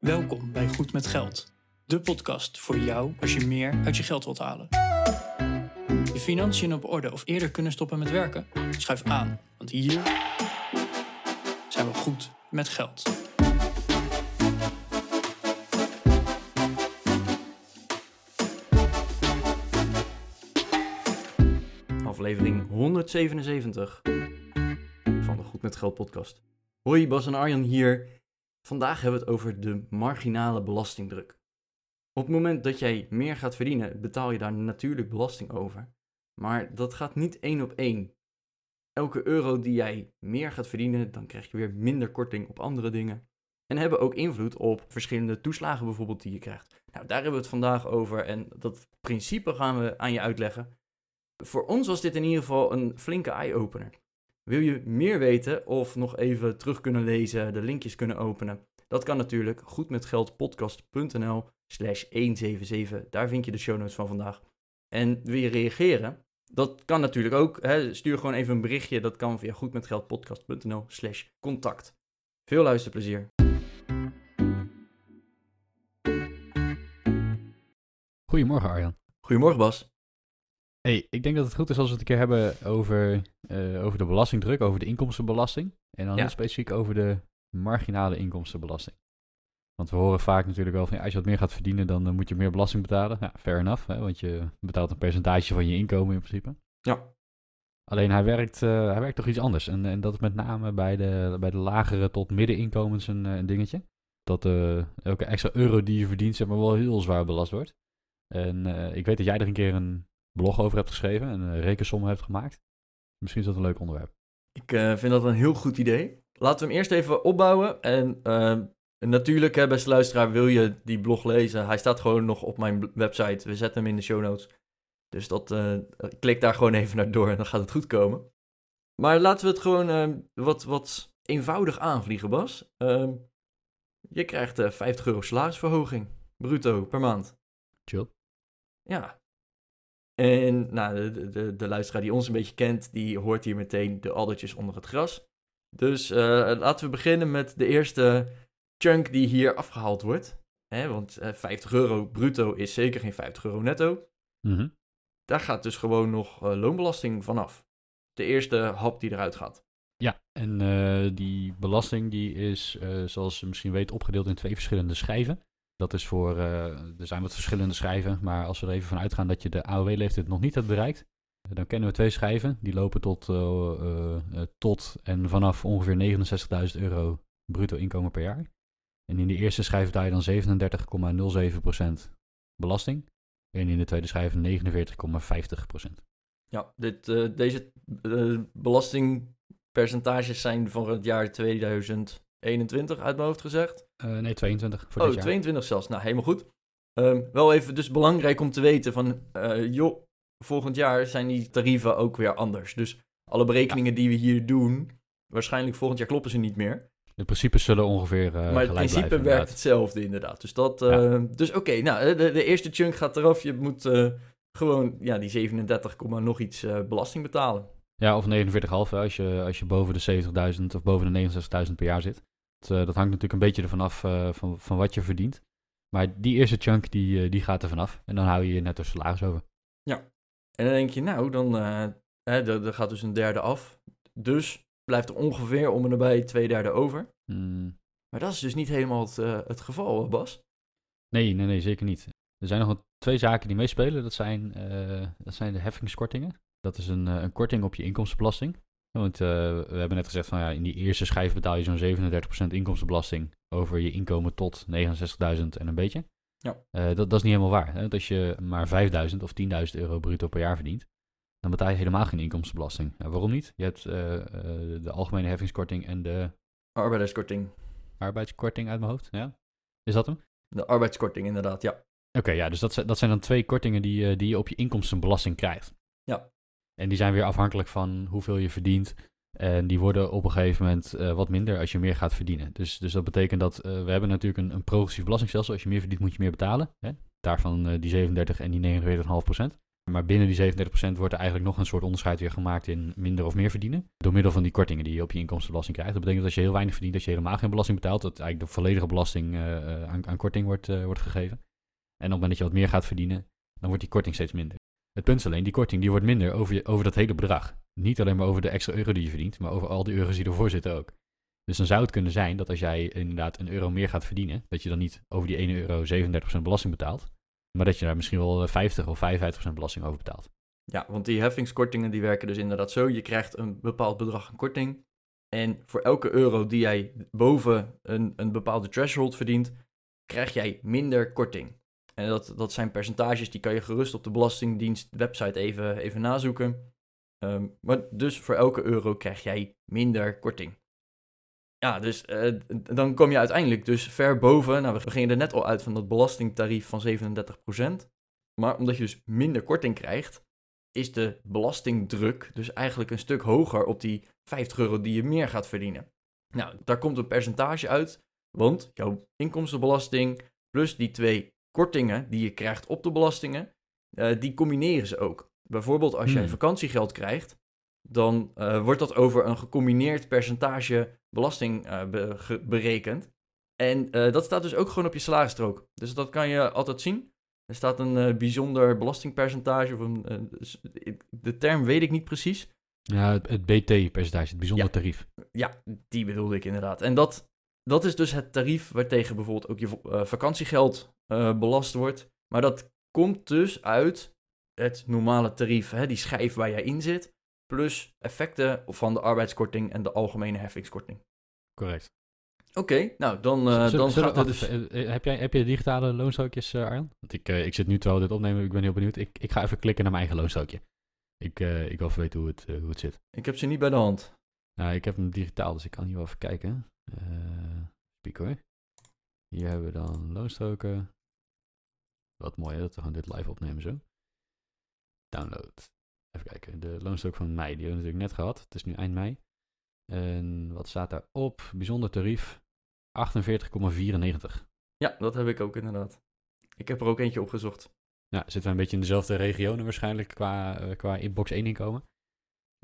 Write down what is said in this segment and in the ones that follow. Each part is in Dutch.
Welkom bij Goed met Geld, de podcast voor jou als je meer uit je geld wilt halen. Je financiën op orde of eerder kunnen stoppen met werken? Schuif aan, want hier zijn we goed met geld. Aflevering 177 van de Goed met Geld podcast. Hoi, Bas en Arjan hier. Vandaag hebben we het over de marginale belastingdruk. Op het moment dat jij meer gaat verdienen, betaal je daar natuurlijk belasting over. Maar dat gaat niet één op één. Elke euro die jij meer gaat verdienen, dan krijg je weer minder korting op andere dingen. En hebben ook invloed op verschillende toeslagen bijvoorbeeld die je krijgt. Nou, daar hebben we het vandaag over en dat principe gaan we aan je uitleggen. Voor ons was dit in ieder geval een flinke eye-opener. Wil je meer weten of nog even terug kunnen lezen, de linkjes kunnen openen? Dat kan natuurlijk goedmetgeldpodcast.nl slash 177. Daar vind je de show notes van vandaag. En wil je reageren? Dat kan natuurlijk ook. Hè? Stuur gewoon even een berichtje. Dat kan via goedmetgeldpodcast.nl slash contact. Veel luisterplezier. Goedemorgen Arjan. Goedemorgen Bas. Hey, ik denk dat het goed is als we het een keer hebben over, eh, over de belastingdruk, over de inkomstenbelasting. En dan Ja. heel specifiek over de marginale inkomstenbelasting. Want we horen vaak natuurlijk wel van ja, als je wat meer gaat verdienen, dan eh, moet je meer belasting betalen. Ja, fair enough, hè, want je betaalt een percentage van je inkomen in principe. Ja. Alleen hij werkt, eh, hij werkt toch iets anders. En, en dat is met name bij de, bij de lagere tot middeninkomens een, een dingetje. Dat elke extra euro die je verdient, zeg maar, wel heel zwaar belast wordt. En ik weet dat jij er een keer een blog over hebt geschreven, een eh, rekensom hebt gemaakt. Misschien is dat een leuk onderwerp. Ik eh, vind dat een heel goed idee. Laten we hem eerst even opbouwen. En eh, natuurlijk, hè, beste luisteraar, wil je die blog lezen? Hij staat gewoon nog op mijn website. We zetten hem in de show notes. Dus dat, eh, klik daar gewoon even naar door en dan gaat het goed komen. Maar laten we het gewoon wat, wat eenvoudig aanvliegen, Bas. Ehm, je krijgt eh 50 euro salarisverhoging, bruto, per maand. Chill. Ja. En nou, de, de, de luisteraar die ons een beetje kent, die hoort hier meteen de addertjes onder het gras. Dus eh, laten we beginnen met de eerste chunk die hier afgehaald wordt. Hè, want eh, 50 euro bruto is zeker geen 50 euro netto. Mhm. Daar gaat dus gewoon nog eh, loonbelasting vanaf. De eerste hap die eruit gaat. Ja, en eh, die belasting die is, eh, zoals je misschien weet, opgedeeld in twee verschillende schijven. Dat is voor, eh, er zijn wat verschillende schijven, maar als we er even van uitgaan dat je de AOW-leeftijd nog niet hebt bereikt, dan kennen we twee schijven. Die lopen tot, eh, eh, tot en vanaf ongeveer 69.000 euro bruto inkomen per jaar. En in de eerste schijf betaal je dan 37,07% belasting. En in de tweede schijf 49,50%. Ja, dit, deze belastingpercentages zijn voor het jaar 2021 uit mijn hoofd gezegd. Eh, nee, 22 voor oh, dit jaar. 22 zelfs. Nou, helemaal goed. Ehm, wel even dus belangrijk om te weten van, eh, joh, volgend jaar zijn die tarieven ook weer anders. Dus alle berekeningen die we hier doen, waarschijnlijk volgend jaar kloppen ze niet meer. De principes zullen ongeveer eh maar het principe blijven, werkt hetzelfde inderdaad. Dus, dat, Ja. dus oké, nou, de, de eerste chunk gaat eraf. Je moet gewoon ja, die 37, komma nog iets belasting betalen. Ja, of 49,5 hè, als je, als je boven de 70.000 of boven de 69.000 per jaar zit. Dat, eh, dat hangt natuurlijk een beetje ervan af eh, van, van wat je verdient. Maar die eerste chunk, die, eh, die gaat er vanaf. En dan hou je je netto salaris over. En dan denk je, nou, dan hè, er, er gaat dus een derde af. Dus blijft er ongeveer om en nabij twee derde over. Hmm, Maar dat is dus niet helemaal het, het geval, Bas. nee, nee, nee, zeker niet. Er zijn nog wel twee zaken die meespelen. Dat zijn, dat zijn de heffingskortingen. Dat is een, een korting op je inkomstenbelasting. Want eh, we hebben net gezegd van ja, in die eerste schijf betaal je zo'n 37% inkomstenbelasting over je inkomen tot 69.000 en een beetje. Ja. Eh, dat, dat is niet helemaal waar. Hè? Want als je maar 5.000 of 10.000 euro bruto per jaar verdient, dan betaal je helemaal geen inkomstenbelasting. Nou, waarom niet? Je hebt eh, de algemene heffingskorting en de Arbeiderskorting. arbeidskorting uit mijn hoofd. Ja? Is dat hem? De arbeidskorting, inderdaad, ja. Oké, ja, dus dat, zijn- dat zijn dan twee kortingen die, die je op je inkomstenbelasting krijgt. Ja. En die zijn weer afhankelijk van hoeveel je verdient. En die worden op een gegeven moment eh, wat minder als je meer gaat verdienen. Dus, dus dat betekent dat eh, we hebben natuurlijk een, een progressief belastingstelsel. Als je meer verdient, moet je meer betalen. Hè? Daarvan eh, die 37 en die 49,5 procent. Maar binnen die 37% wordt er eigenlijk nog een soort onderscheid weer gemaakt in minder of meer verdienen. Door middel van die kortingen die je op je inkomstenbelasting krijgt. Dat betekent dat als je heel weinig verdient, dat je helemaal geen belasting betaalt. Dat eigenlijk de volledige belasting uh, aan, aan, korting wordt, uh, wordt gegeven. En op het moment dat je wat meer gaat verdienen, dan wordt die korting steeds minder. Het punt is alleen, die korting die wordt minder over, over dat hele bedrag. Niet alleen maar over de extra euro die je verdient, maar over al die euro's die ervoor zitten ook. Dus dan zou het kunnen zijn dat als jij inderdaad een euro meer gaat verdienen, dat je dan niet over die 1 euro 37% belasting betaalt, maar dat je daar misschien wel 50 of 55% belasting over betaalt. Ja, want die heffingskortingen die werken dus inderdaad zo. Je krijgt een bepaald bedrag aan korting. En voor elke euro die jij boven een, een bepaalde threshold verdient, krijg jij minder korting. En dat, dat zijn percentages, die kan je gerust op de Belastingdienst website even, even nazoeken. Ehm, maar dus voor elke euro krijg jij minder korting. Ja, dus uh, dan kom je uiteindelijk dus ver boven. Nou, we gingen er net al uit van dat belastingtarief van 37%. Maar omdat je dus minder korting krijgt, is de belastingdruk dus eigenlijk een stuk hoger op die 50 euro die je meer gaat verdienen. Nou, daar komt een percentage uit, want jouw inkomstenbelasting plus die twee kortingen die je krijgt op de belastingen, uh, die combineren ze ook. Bijvoorbeeld als jij hmm. vakantiegeld krijgt, dan uh, wordt dat over een gecombineerd percentage belasting uh, be berekend. En dat staat dus ook gewoon op je salarisstrook. Dus dat kan je altijd zien. Er staat een bijzonder belastingpercentage. Of een, de term weet ik niet precies. Ja, het, het BT-percentage, het bijzonder tarief. Ja, die bedoelde ik inderdaad. En dat, dat is dus het tarief waartegen bijvoorbeeld ook je vakantiegeld uh, belast wordt. Maar dat komt dus uit het normale tarief, hè, die schijf waar jij in zit, plus effecten van de arbeidskorting en de algemene heffingskorting. Correct. Oké, nou dan, uh, dan gaat het dus... Eh, heb, jij, heb je digitale loonstrookjes, uh, Arjan? Want ik, ik zit nu terwijl we dit opnemen, ik ben heel benieuwd. Ik, ik ga even klikken naar mijn eigen loonstrookje. Ik, ik wil even weten hoe het, hoe het zit. Ik heb ze niet bij de hand. Nou, ik heb hem digitaal, dus ik kan hier wel even kijken. Piek hoor. Hier hebben we dan loonstroken. Wat mooi hè, dat we gewoon dit live opnemen zo. Download. Even kijken, de loonstrook van mei, die hebben we natuurlijk net gehad. Het is nu eind mei. En wat staat daarop? Bijzonder tarief 48,94. Ja, dat heb ik ook inderdaad. Ik heb er ook eentje opgezocht. Ja, zitten we een beetje in dezelfde regionen waarschijnlijk qua, uh, qua inbox 1 inkomen.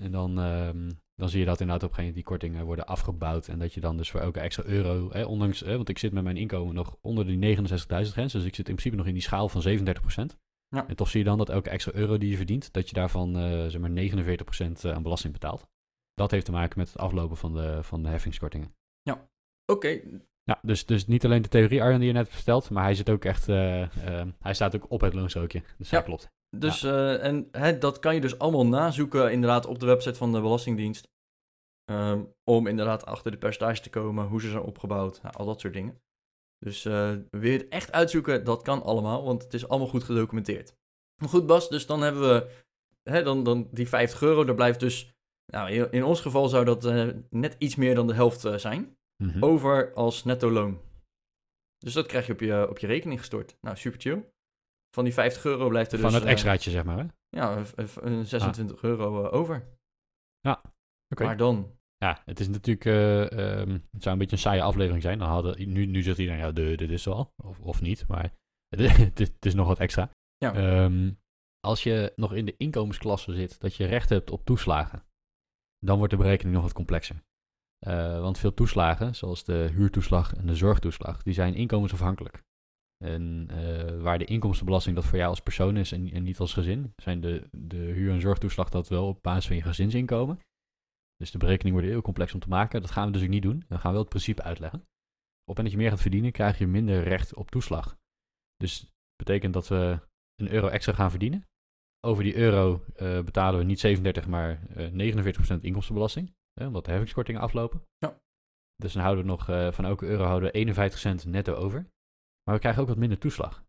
En dan um, dan zie je dat inderdaad op een gegeven moment die kortingen worden afgebouwd. En dat je dan dus voor elke extra euro, hè, ondanks, hè, want ik zit met mijn inkomen nog onder die 69.000 grens. Dus ik zit in principe nog in die schaal van 37%. Ja. En toch zie je dan dat elke extra euro die je verdient, dat je daarvan uh, zeg maar 49% aan belasting betaalt. Dat heeft te maken met het aflopen van de, van de heffingskortingen. Ja, oké. Ja, dus, dus niet alleen de theorie Arjen die je net vertelt, maar hij zit ook echt, uh, uh, hij staat ook op het loonstrookje. Dus ja. dat klopt. Dus, uh, en hè, dat kan je dus allemaal nazoeken inderdaad op de website van de Belastingdienst. Um, om inderdaad achter de percentage te komen, hoe ze zijn opgebouwd, nou, al dat soort dingen. Dus uh, je het echt uitzoeken, dat kan allemaal, want het is allemaal goed gedocumenteerd. Maar goed Bas, dus dan hebben we hè, dan, dan die 50 euro, daar blijft dus, nou in, in ons geval zou dat uh, net iets meer dan de helft uh, zijn, mm -hmm. over als netto loon. Dus dat krijg je op je, op je rekening gestort. Nou, super chill. Van die 50 euro blijft er Van dus... Van het extraatje, zeg maar, hè? Ja, 26 ah. euro over. Ja, oké. Maar dan? Ja, het is natuurlijk... Uh, um, het zou een beetje een saaie aflevering zijn. Dan hadden, nu, nu zegt iedereen, ja, de, dit is wel. Of, of niet, maar het is, het is nog wat extra. Ja. Um, als je nog in de inkomensklasse zit, dat je recht hebt op toeslagen, dan wordt de berekening nog wat complexer. Uh, want veel toeslagen, zoals de huurtoeslag en de zorgtoeslag, die zijn inkomensafhankelijk. En uh, waar de inkomstenbelasting dat voor jou als persoon is en, en, niet als gezin, zijn de, de huur- en zorgtoeslag dat wel op basis van je gezinsinkomen. Dus de berekening wordt heel complex om te maken. Dat gaan we dus ook niet doen. We gaan wel het principe uitleggen. Op en dat je meer gaat verdienen, krijg je minder recht op toeslag. Dus dat betekent dat we een euro extra gaan verdienen. Over die euro uh, betalen we niet 37, maar uh, 49% inkomstenbelasting. Hè, omdat de heffingskortingen aflopen. Ja. Dus dan houden we nog van elke euro houden we 51 cent netto over. Maar we krijgen ook wat minder toeslag.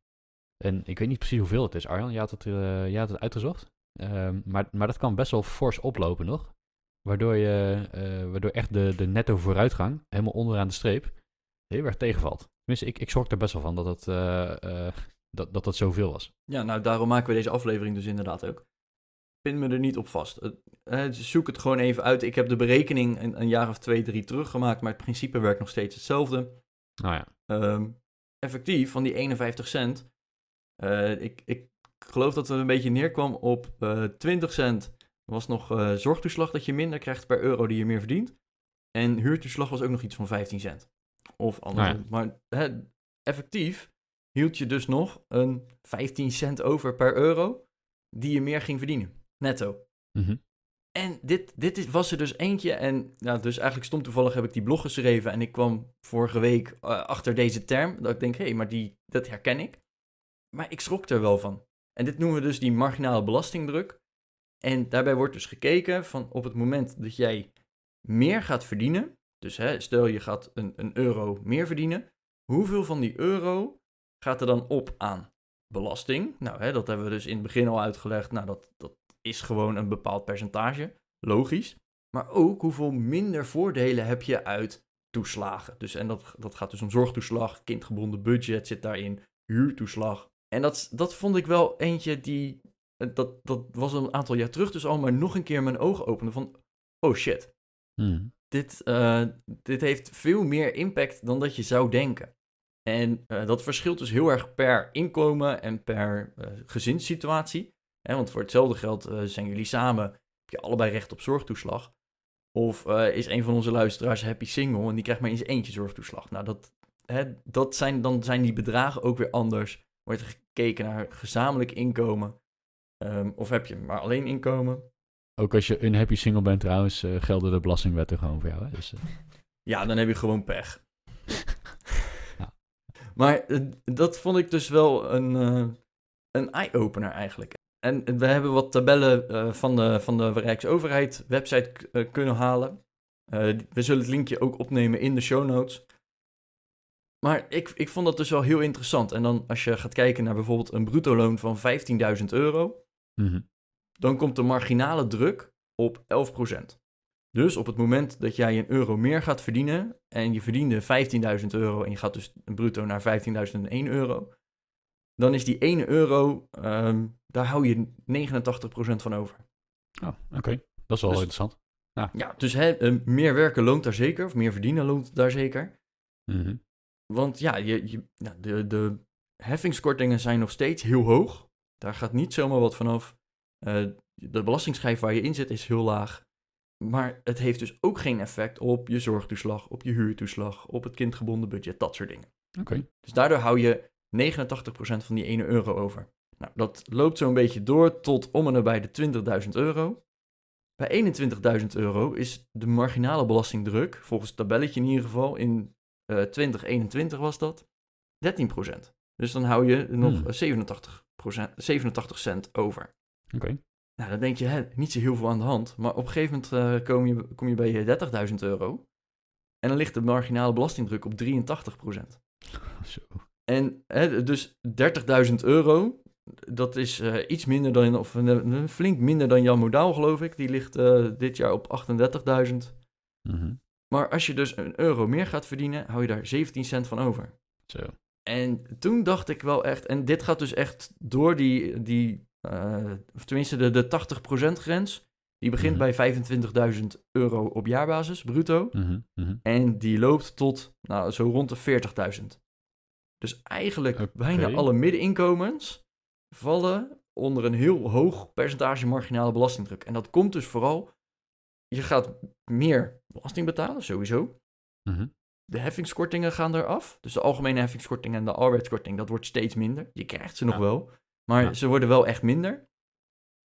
En ik weet niet precies hoeveel het is, Arjan. Je had het, uh, je had het uitgezocht. Uh, maar, maar dat kan best wel fors oplopen nog. Waardoor, je, uh, waardoor echt de, de netto vooruitgang, helemaal onderaan de streep, heel erg tegenvalt. Tenminste, ik, ik schrok er best wel van dat het, uh, dat, dat, dat zoveel was. Ja, nou daarom maken we deze aflevering dus inderdaad ook. Pin me er niet op vast. zoek het gewoon even uit. Ik heb de berekening een, een, jaar of twee, drie teruggemaakt, maar het principe werkt nog steeds hetzelfde. Oh ja. Um, effectief van die 51 cent. Uh, ik, ik geloof dat het een beetje neerkwam op eh 20 cent was nog eh, zorgtoeslag dat je minder krijgt per euro die je meer verdient. En huurtoeslag was ook nog iets van 15 cent. Of andersom. Nou Maar hè, effectief hield je dus nog een 15 cent over per euro die je meer ging verdienen. Netto. Mhm. En dit, dit was er dus eentje. En nou, dus eigenlijk stom toevallig heb ik die blog geschreven. En ik kwam vorige week eh, achter deze term. Dat ik denk, hé, hey, maar die, dat herken ik. Maar ik schrok er wel van. En dit noemen we dus die marginale belastingdruk. En daarbij wordt dus gekeken van op het moment dat jij meer gaat verdienen. Dus hè, stel je gaat een, een euro meer verdienen. Hoeveel van die euro gaat er dan op aan belasting? Nou, hè, dat hebben we dus in het begin al uitgelegd. Nou, dat, dat is gewoon een bepaald percentage. Logisch. Maar ook hoeveel minder voordelen heb je uit toeslagen. Dus, en dat, dat gaat dus om zorgtoeslag, kindgebonden budget zit daarin, huurtoeslag. En dat, dat vond ik wel eentje die, eh, dat, dat was een aantal jaar terug dus al, maar nog een keer mijn ogen opende van, oh shit, Mhm. dit, eh, dit heeft veel meer impact dan dat je zou denken. En eh, dat verschilt dus heel erg per inkomen en per eh, gezinssituatie. Hè, want voor hetzelfde geld eh, zijn jullie samen, heb je allebei recht op zorgtoeslag. Of eh, is een van onze luisteraars happy single en die krijgt maar zijn eentje zorgtoeslag. Nou, dat, hè, dat zijn, dan zijn die bedragen ook weer anders. Wordt er gekeken naar gezamenlijk inkomen. Ehm, of heb je maar alleen inkomen? Ook als je een happy single bent trouwens, eh, gelden de belastingwetten gewoon voor jou. Hè? Dus, Ja, dan heb je gewoon pech. Maar dat vond ik dus wel een, een eye-opener eigenlijk. En we hebben wat tabellen eh, van, de, van de Rijksoverheid website eh, kunnen halen. Eh, we zullen het linkje ook opnemen in de show notes. Maar ik, ik vond dat dus wel heel interessant. En dan als je gaat kijken naar bijvoorbeeld een bruto loon van 15.000 euro, mhm. dan komt de marginale druk op 11%. Dus op het moment dat jij een euro meer gaat verdienen en je verdiende 15.000 euro en je gaat dus bruto naar 15.001 euro, dan is die 1 euro, ehm, daar hou je 89% van over. Oh, oké. Dat is wel Dus- interessant. Ja, dus hè, eh, meer werken loont daar zeker, of meer verdienen loont daar zeker. Mhm. Want ja, je, je, nou, de, de heffingskortingen zijn nog steeds heel hoog. Daar gaat niet zomaar wat vanaf. Eh de belastingsschijf waar je in zit is heel laag. Maar het heeft dus ook geen effect op je zorgtoeslag, op je huurtoeslag, op het kindgebonden budget, dat soort dingen. Oké. Dus daardoor hou je 89% van die 1 euro over. Nou, dat loopt zo'n beetje door tot om en nabij de 20.000 euro. Bij 21.000 euro is de marginale belastingdruk, volgens het tabelletje in ieder geval, in eh 2021 was dat, 13%. Dus dan hou je nog Hmm. eh, 87%, 87 cent over. Oké. Nou, dan denk je, hè, niet zo heel veel aan de hand. Maar op een gegeven moment eh, kom, je, kom je bij je 30.000 euro. En dan ligt de marginale belastingdruk op 83%. Zo. En hè, dus 30.000 euro, dat is eh, iets minder dan, of eh, flink minder dan Jan Modaal, geloof ik. Die ligt eh, dit jaar op 38.000. Mhm. Maar als je dus een euro meer gaat verdienen, hou je daar 17 cent van over. Zo. En toen dacht ik wel echt, en dit gaat dus echt door die, die eh, of tenminste de, de 80% grens. Die begint Mhm. bij 25.000 euro op jaarbasis, bruto. Mhm. En die loopt tot nou, zo rond de 40.000. Dus eigenlijk bijna alle middeninkomens vallen onder een heel hoog percentage marginale belastingdruk. En dat komt dus vooral, je gaat meer belasting betalen, sowieso. Mhm. De heffingskortingen gaan eraf. Dus de algemene heffingskorting en de arbeidskorting, dat wordt steeds minder. Je krijgt ze nog Ja. wel, maar Ja. ze worden wel echt minder.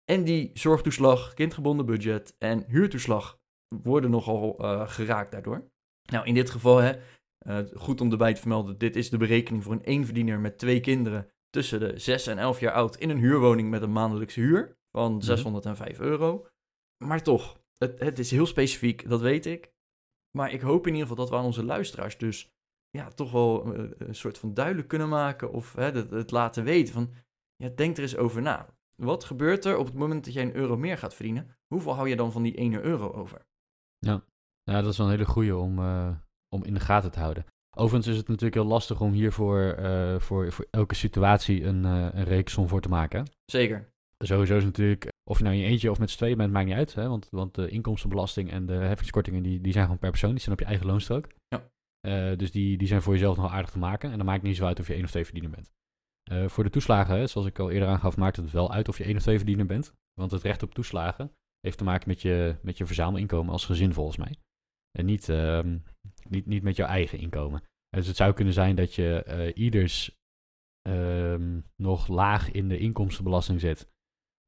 En die zorgtoeslag, kindgebonden budget en huurtoeslag worden nogal eh, geraakt daardoor. Nou, in dit geval, hè, eh, goed om erbij te vermelden, dit is de berekening voor een eenverdiener met twee kinderen tussen de 6 en 11 jaar oud in een huurwoning met een maandelijkse huur van 605 euro. Maar toch, het, het is heel specifiek, dat weet ik. Maar ik hoop in ieder geval dat we aan onze luisteraars dus ja, toch wel eh, een soort van duidelijk kunnen maken of hè, het, het laten weten van, ja, denk er eens over na. Wat gebeurt er op het moment dat jij een euro meer gaat verdienen? Hoeveel hou je dan van die 1 euro over? Ja, dat is wel een hele goeie om, eh, om in de gaten te houden. Overigens is het natuurlijk heel lastig om hiervoor eh, voor, voor elke situatie een, eh een reeksom voor te maken. Zeker. Sowieso is natuurlijk, of je nou in je eentje of met z'n tweeën bent, maakt niet uit. Hè? Want, want de inkomstenbelasting en de heffingskortingen, die, die zijn gewoon per persoon. Die zijn op je eigen loonstrook. Ja. Eh, dus die, die zijn voor jezelf nog aardig te maken. En dan maakt het niet zo uit of je één of twee verdiener bent. Voor de toeslagen, hè, zoals ik al eerder aangaf, maakt het wel uit of je één of twee verdiener bent. Want het recht op toeslagen heeft te maken met je, met je verzamelinkomen als gezin volgens mij. En niet, ehm, niet, niet met jouw eigen inkomen. Dus het zou kunnen zijn dat je eh, ieders ehm, nog laag in de inkomstenbelasting zit.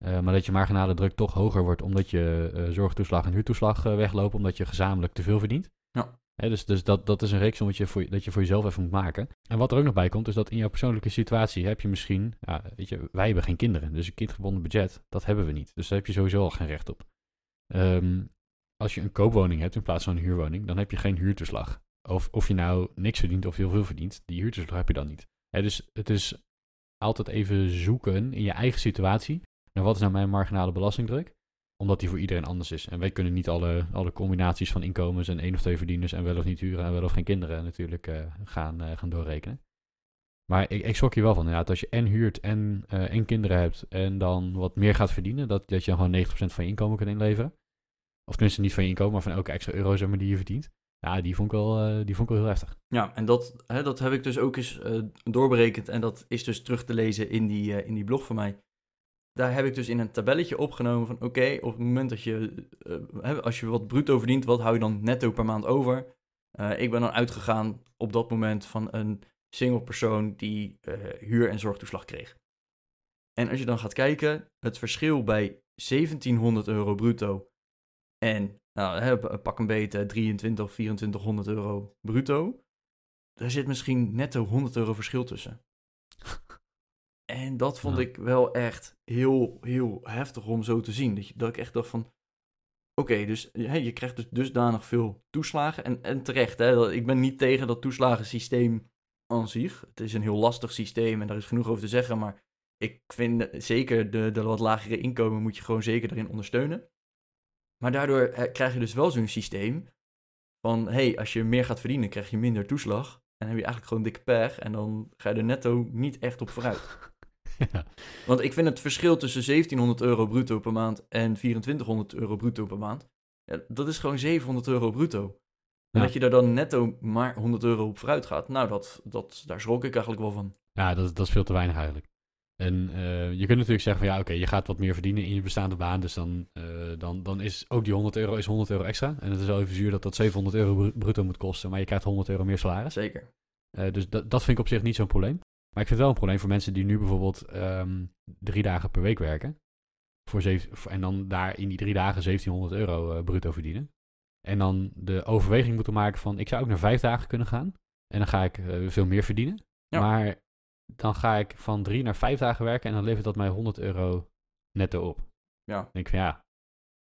Eh, maar dat je marginale druk toch hoger wordt omdat je eh, zorgtoeslag en huurtoeslag weglopen, omdat je gezamenlijk te veel verdient. Ja. Hè, dus dus dat, dat is een reeksommetje voor, dat je voor jezelf even moet maken. En wat er ook nog bij komt, is dat in jouw persoonlijke situatie heb je misschien, ja, weet je, wij hebben geen kinderen, dus een kindgebonden budget, dat hebben we niet. Dus daar heb je sowieso al geen recht op. Ehm, als je een koopwoning hebt in plaats van een huurwoning, dan heb je geen huurtoeslag. Of, of je nou niks verdient of heel veel verdient, die huurtoeslag heb je dan niet. Dus het is altijd even zoeken in je eigen situatie. naar wat is nou mijn marginale belastingdruk? Omdat die voor iedereen anders is. En wij kunnen niet alle, alle combinaties van inkomens en één of twee verdieners en wel of niet huren en wel of geen kinderen natuurlijk eh, gaan, eh, gaan doorrekenen. Maar ik, ik schrok hier wel van. Dat als je en huurt en, eh, en kinderen hebt en dan wat meer gaat verdienen, dat, dat je dan gewoon 90% van je inkomen kan inleveren. Of tenminste niet van je inkomen, maar van elke extra euro zeg maar, die je verdient. Ja, die vond ik wel, eh, die vond ik wel heel heftig. Ja, en dat, hè, dat heb ik dus ook eens eh, doorberekend. En dat is dus terug te lezen in die, eh, in die blog van mij. Daar heb ik dus in een tabelletje opgenomen van... Oké, op het moment dat je... als je wat bruto verdient, wat hou je dan netto per maand over? Ik ben dan uitgegaan op dat moment van een single persoon... die huur- en zorgtoeslag kreeg. En als je dan gaat kijken... Het verschil bij 1700 euro bruto... en nou, hè, pak een beetje 23 of 2400 euro bruto daar zit misschien netto 100 euro verschil tussen. En dat vond Ja. ik wel echt heel, heel heftig om zo te zien. Dat, je, dat ik echt dacht van... Oké, dus hè, je krijgt dus dusdanig veel toeslagen. En, en terecht, hè, dat- ik ben niet tegen dat toeslagensysteem aan zich. Het is een heel lastig systeem en daar is genoeg over te zeggen. Maar ik vind zeker de, de wat lagere inkomen moet je gewoon zeker erin ondersteunen. Maar daardoor eh, krijg je dus wel zo'n systeem van... hé, hey, als je meer gaat verdienen, krijg je minder toeslag. En dan heb je eigenlijk gewoon dikke pech. En dan ga je er netto niet echt op vooruit. ja. Want ik vind het verschil tussen 1700 euro bruto per maand en 2400 euro bruto per maand, ja, dat is gewoon 700 euro bruto. En Ja. dat je daar dan netto maar 100 euro op vooruit gaat, nou, dat, dat, daar schrok ik eigenlijk wel van. Ja, dat, dat is veel te weinig eigenlijk. En eh, je kunt natuurlijk zeggen van ja, oké, je gaat wat meer verdienen in je bestaande baan. Dus dan, eh, dan, dan is ook die 100 euro is 100 euro extra. En het is wel even zuur dat dat 700 euro bru- bruto moet kosten. Maar je krijgt 100 euro meer salaris. Zeker. Eh, dus dat, dat vind ik op zich niet zo'n probleem. Maar ik vind het wel een probleem voor mensen die nu bijvoorbeeld ehm, drie dagen per week werken. Voor zeven, en dan daar in die drie dagen 1700 euro bruto verdienen. En dan de overweging moeten maken van ik zou ook naar vijf dagen kunnen gaan. En dan ga ik veel meer verdienen. Ja. Maar dan ga ik van drie naar vijf dagen werken en dan levert dat mij 100 euro netto op. Ja. Dan denk ik van ja,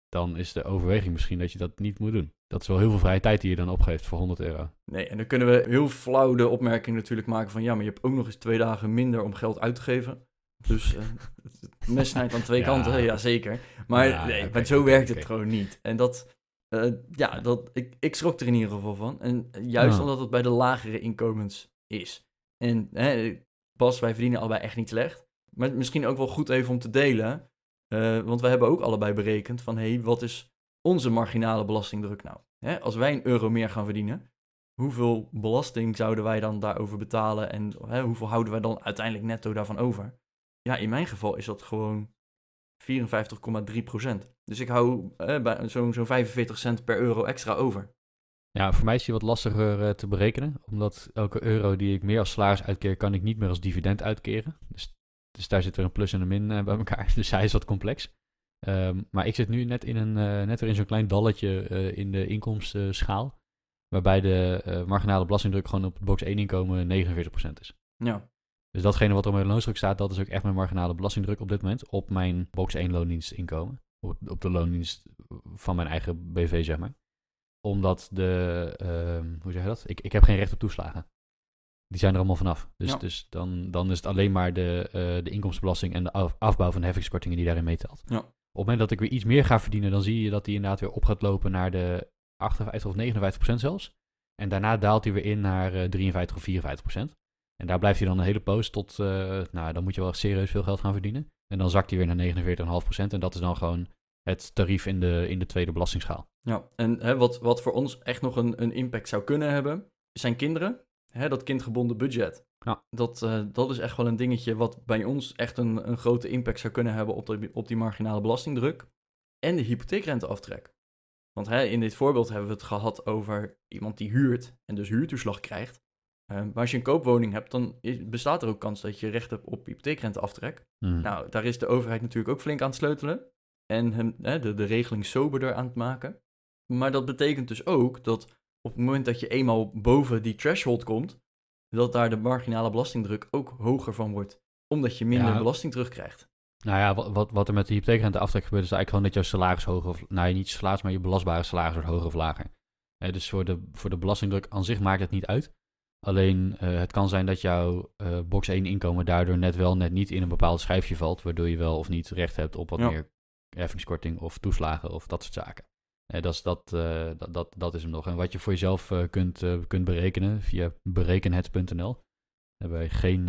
dan is de overweging misschien dat je dat niet moet doen. Dat is wel heel veel vrije tijd die je dan opgeeft voor 100 euro. Nee, en dan kunnen we heel flauw de opmerking natuurlijk maken van ja, maar je hebt ook nog eens twee dagen minder om geld uit te geven. Dus eh, het mes snijdt aan twee Ja. kanten, ja zeker. Maar Ja, nee, zo werkt het gewoon niet. En dat, eh, ja, dat, ik, ik schrok er in ieder geval van. En juist Ja. omdat het bij de lagere inkomens is. En hè, Bas, wij verdienen allebei echt niet slecht. Maar misschien ook wel goed even om te delen. eh, want we hebben ook allebei berekend van, hé, hey, wat is onze marginale belastingdruk nou? Hè, als wij een euro meer gaan verdienen, hoeveel belasting zouden wij dan daarover betalen en hè, hoeveel houden wij dan uiteindelijk netto daarvan over? Ja, in mijn geval is dat gewoon 54,3 procent. Dus ik hou eh, zo'n zo'n 45 cent per euro extra over. Ja, voor mij is die wat lastiger eh, te berekenen. Omdat elke euro die ik meer als salaris uitkeer, kan ik niet meer als dividend uitkeren. Dus, dus daar zit weer een plus en een min eh, bij elkaar. Dus hij is wat complex. Ehm, maar ik zit nu net, in een, eh, net weer in zo'n klein dalletje in de inkomstenschaal. Waarbij de marginale belastingdruk gewoon op het box 1 inkomen 49% is. Ja, Dus datgene wat er op mijn loonstuk staat, dat is ook echt mijn marginale belastingdruk op dit moment. Op mijn box 1 loondienstinkomen. Op, op de loondienst van mijn eigen BV, zeg maar. Omdat de, ehm, hoe zeg je dat? Ik, ik heb geen recht op toeslagen. Die zijn er allemaal vanaf. Dus, Ja. dus dan, dan is het alleen maar de, eh, de inkomstenbelasting en de af- afbouw van de heffingskortingen die daarin meetelt. Ja. Op het moment dat ik weer iets meer ga verdienen, dan zie je dat die inderdaad weer op gaat lopen naar de 58 of 59 procent zelfs. En daarna daalt hij weer in naar eh, 53 of 54 procent. En daar blijft hij dan een hele poos tot, eh, nou dan moet je wel serieus veel geld gaan verdienen. En dan zakt hij weer naar 49,5 procent. En dat is dan gewoon het tarief in de, in de tweede belastingsschaal. Ja. en hè, wat, wat voor ons echt nog een, een impact zou kunnen hebben, zijn kinderen. Hè, dat kindgebonden budget. Ja. Dat, eh, dat is echt wel een dingetje wat bij ons echt een, een grote impact zou kunnen hebben op, de, op die marginale belastingdruk. En de hypotheekrenteaftrek. Want hè, in dit voorbeeld hebben we het gehad over iemand die huurt en dus huurtoeslag krijgt. Eh, maar als je een koopwoning hebt, dan is- bestaat er ook kans dat je recht hebt op hypotheekrenteaftrek. Mhm. Nou, daar is de overheid natuurlijk ook flink aan het sleutelen. En hem, hè, de, de regeling soberder aan het maken. Maar dat betekent dus ook dat op het moment dat je eenmaal boven die threshold komt, dat daar de marginale belastingdruk ook hoger van wordt. Omdat je minder Ja. belasting terugkrijgt. Nou ja, wat, wat, wat er met de hypotheekrente aftrek gebeurt, is eigenlijk gewoon dat jouw salaris hoger of... Nou, niet je salaris, maar je belastbare salaris wordt hoger of lager. Eh, dus voor de, voor de belastingdruk aan zich maakt het niet uit. Alleen eh, het kan zijn dat jouw eh, box 1 inkomen daardoor net wel net niet in een bepaald schijfje valt, waardoor je wel of niet recht hebt op wat Ja. meer heffingskorting of toeslagen of dat soort zaken. Eh, dat, is, dat, eh, dat, dat, dat is hem nog. En wat je voor jezelf eh, kunt, kunt berekenen via berekenhet.nl. Daar hebben wij geen,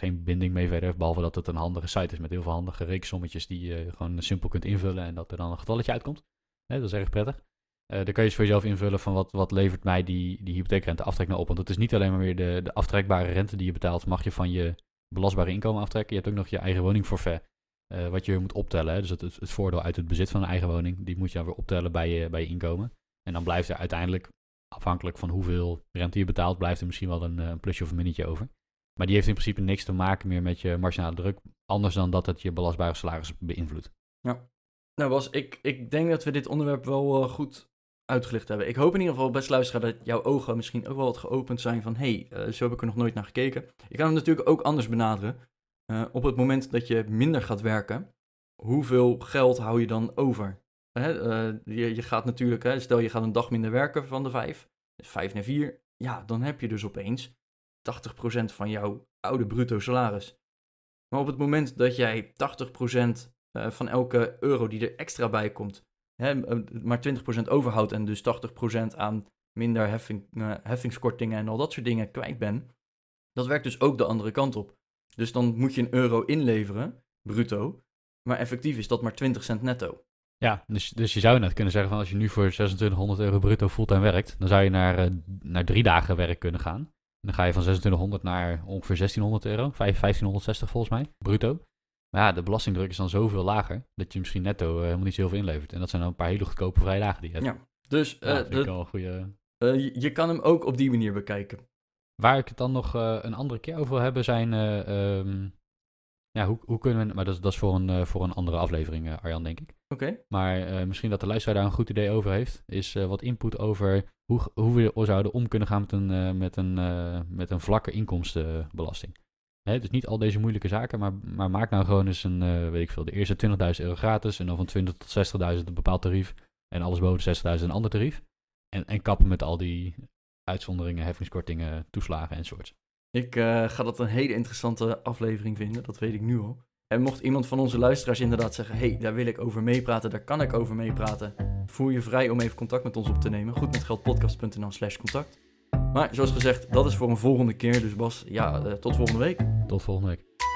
geen binding mee verder, behalve dat het een handige site is met heel veel handige rekensommetjes die je gewoon simpel kunt invullen en dat er dan een getalletje uitkomt. Dat is erg prettig. Dan kan je dus voor jezelf invullen van wat, wat levert mij die, die hypotheekrente aftrek nou op. Want het is niet alleen maar weer de, de aftrekbare rente die je betaalt, mag je van je belastbare inkomen aftrekken. Je hebt ook nog je eigen woningforfait, eh, wat je moet optellen. hè. Dus het, het, voordeel uit het bezit van een eigen woning, die moet je dan weer optellen bij je, bij inkomen. En dan blijft er uiteindelijk, afhankelijk van hoeveel rente je betaalt, blijft er misschien wel een, eh, een plusje of een minnetje over. Maar die heeft in principe niks te maken meer met je marginale druk, anders dan dat het je belastbare salaris beïnvloedt. Nou Bas, ik, ik denk dat we dit onderwerp wel eh, goed uitgelicht hebben. Ik hoop in ieder geval, best luisteraar, dat jouw ogen misschien ook wel wat geopend zijn van... hé, hey, zo heb ik er nog nooit naar gekeken. Je kan hem natuurlijk ook anders benaderen. Eh, op het moment dat je minder gaat werken, hoeveel geld hou je dan over? Eh, je, je gaat natuurlijk, hè, stel je gaat een dag minder werken van de vijf, dus vijf naar vier. Ja, dan heb je dus opeens 80% van jouw oude bruto salaris. Maar op het moment dat jij 80% eh, van elke euro die er extra bij komt, hè, maar 20% overhoudt en dus 80% aan minder heffing, heffingskortingen en al dat soort dingen kwijt bent, dat werkt dus ook de andere kant op. Dus dan moet je een euro inleveren, bruto, maar effectief is dat maar 20 cent netto. Ja, dus, dus je zou net kunnen zeggen van als je nu voor 2600 euro bruto fulltime werkt, dan zou je naar, eh, naar drie dagen werk kunnen gaan. Dan ga je van 2600 naar ongeveer 1600 euro, vijf- 1560 volgens mij, bruto. Maar ja, de belastingdruk is dan zoveel lager dat je misschien netto eh, helemaal niet zoveel inlevert. En dat zijn dan een paar hele goedkope vrije dagen die je hebt. Ja, Dus Ja, vind ik wel een goede... je, je kan hem ook op die manier bekijken. Waar ik het dan nog eh, een andere keer over wil hebben zijn... ehm, ja, hoe, hoe kunnen we... Maar dat is, dat is voor, een, eh, voor een andere aflevering, Arjan, denk ik. Oké? Maar misschien dat de luisteraar daar een goed idee over heeft, is wat input over hoe, hoe we zouden om kunnen gaan met een, met een, met een vlakke inkomstenbelasting. Hè, dus niet al deze moeilijke zaken, maar, maar maak nou gewoon eens een, weet ik veel, de eerste 20.000 euro gratis en dan van 20 tot 60.000 een bepaald tarief en alles boven de 60.000 een ander tarief. En, en kappen met al die uitzonderingen, heffingskortingen, toeslagen enzovoorts. Ik eh, ga dat een hele interessante aflevering vinden, dat weet ik nu al. En mocht iemand van onze luisteraars inderdaad zeggen: hey, daar wil ik over meepraten, daar kan ik over meepraten, voel je vrij om even contact met ons op te nemen. Goedmetgeldpodcast.nl/slash contact. Maar zoals gezegd, dat is voor een volgende keer. Dus Bas, ja, eh, tot volgende week. Tot volgende week.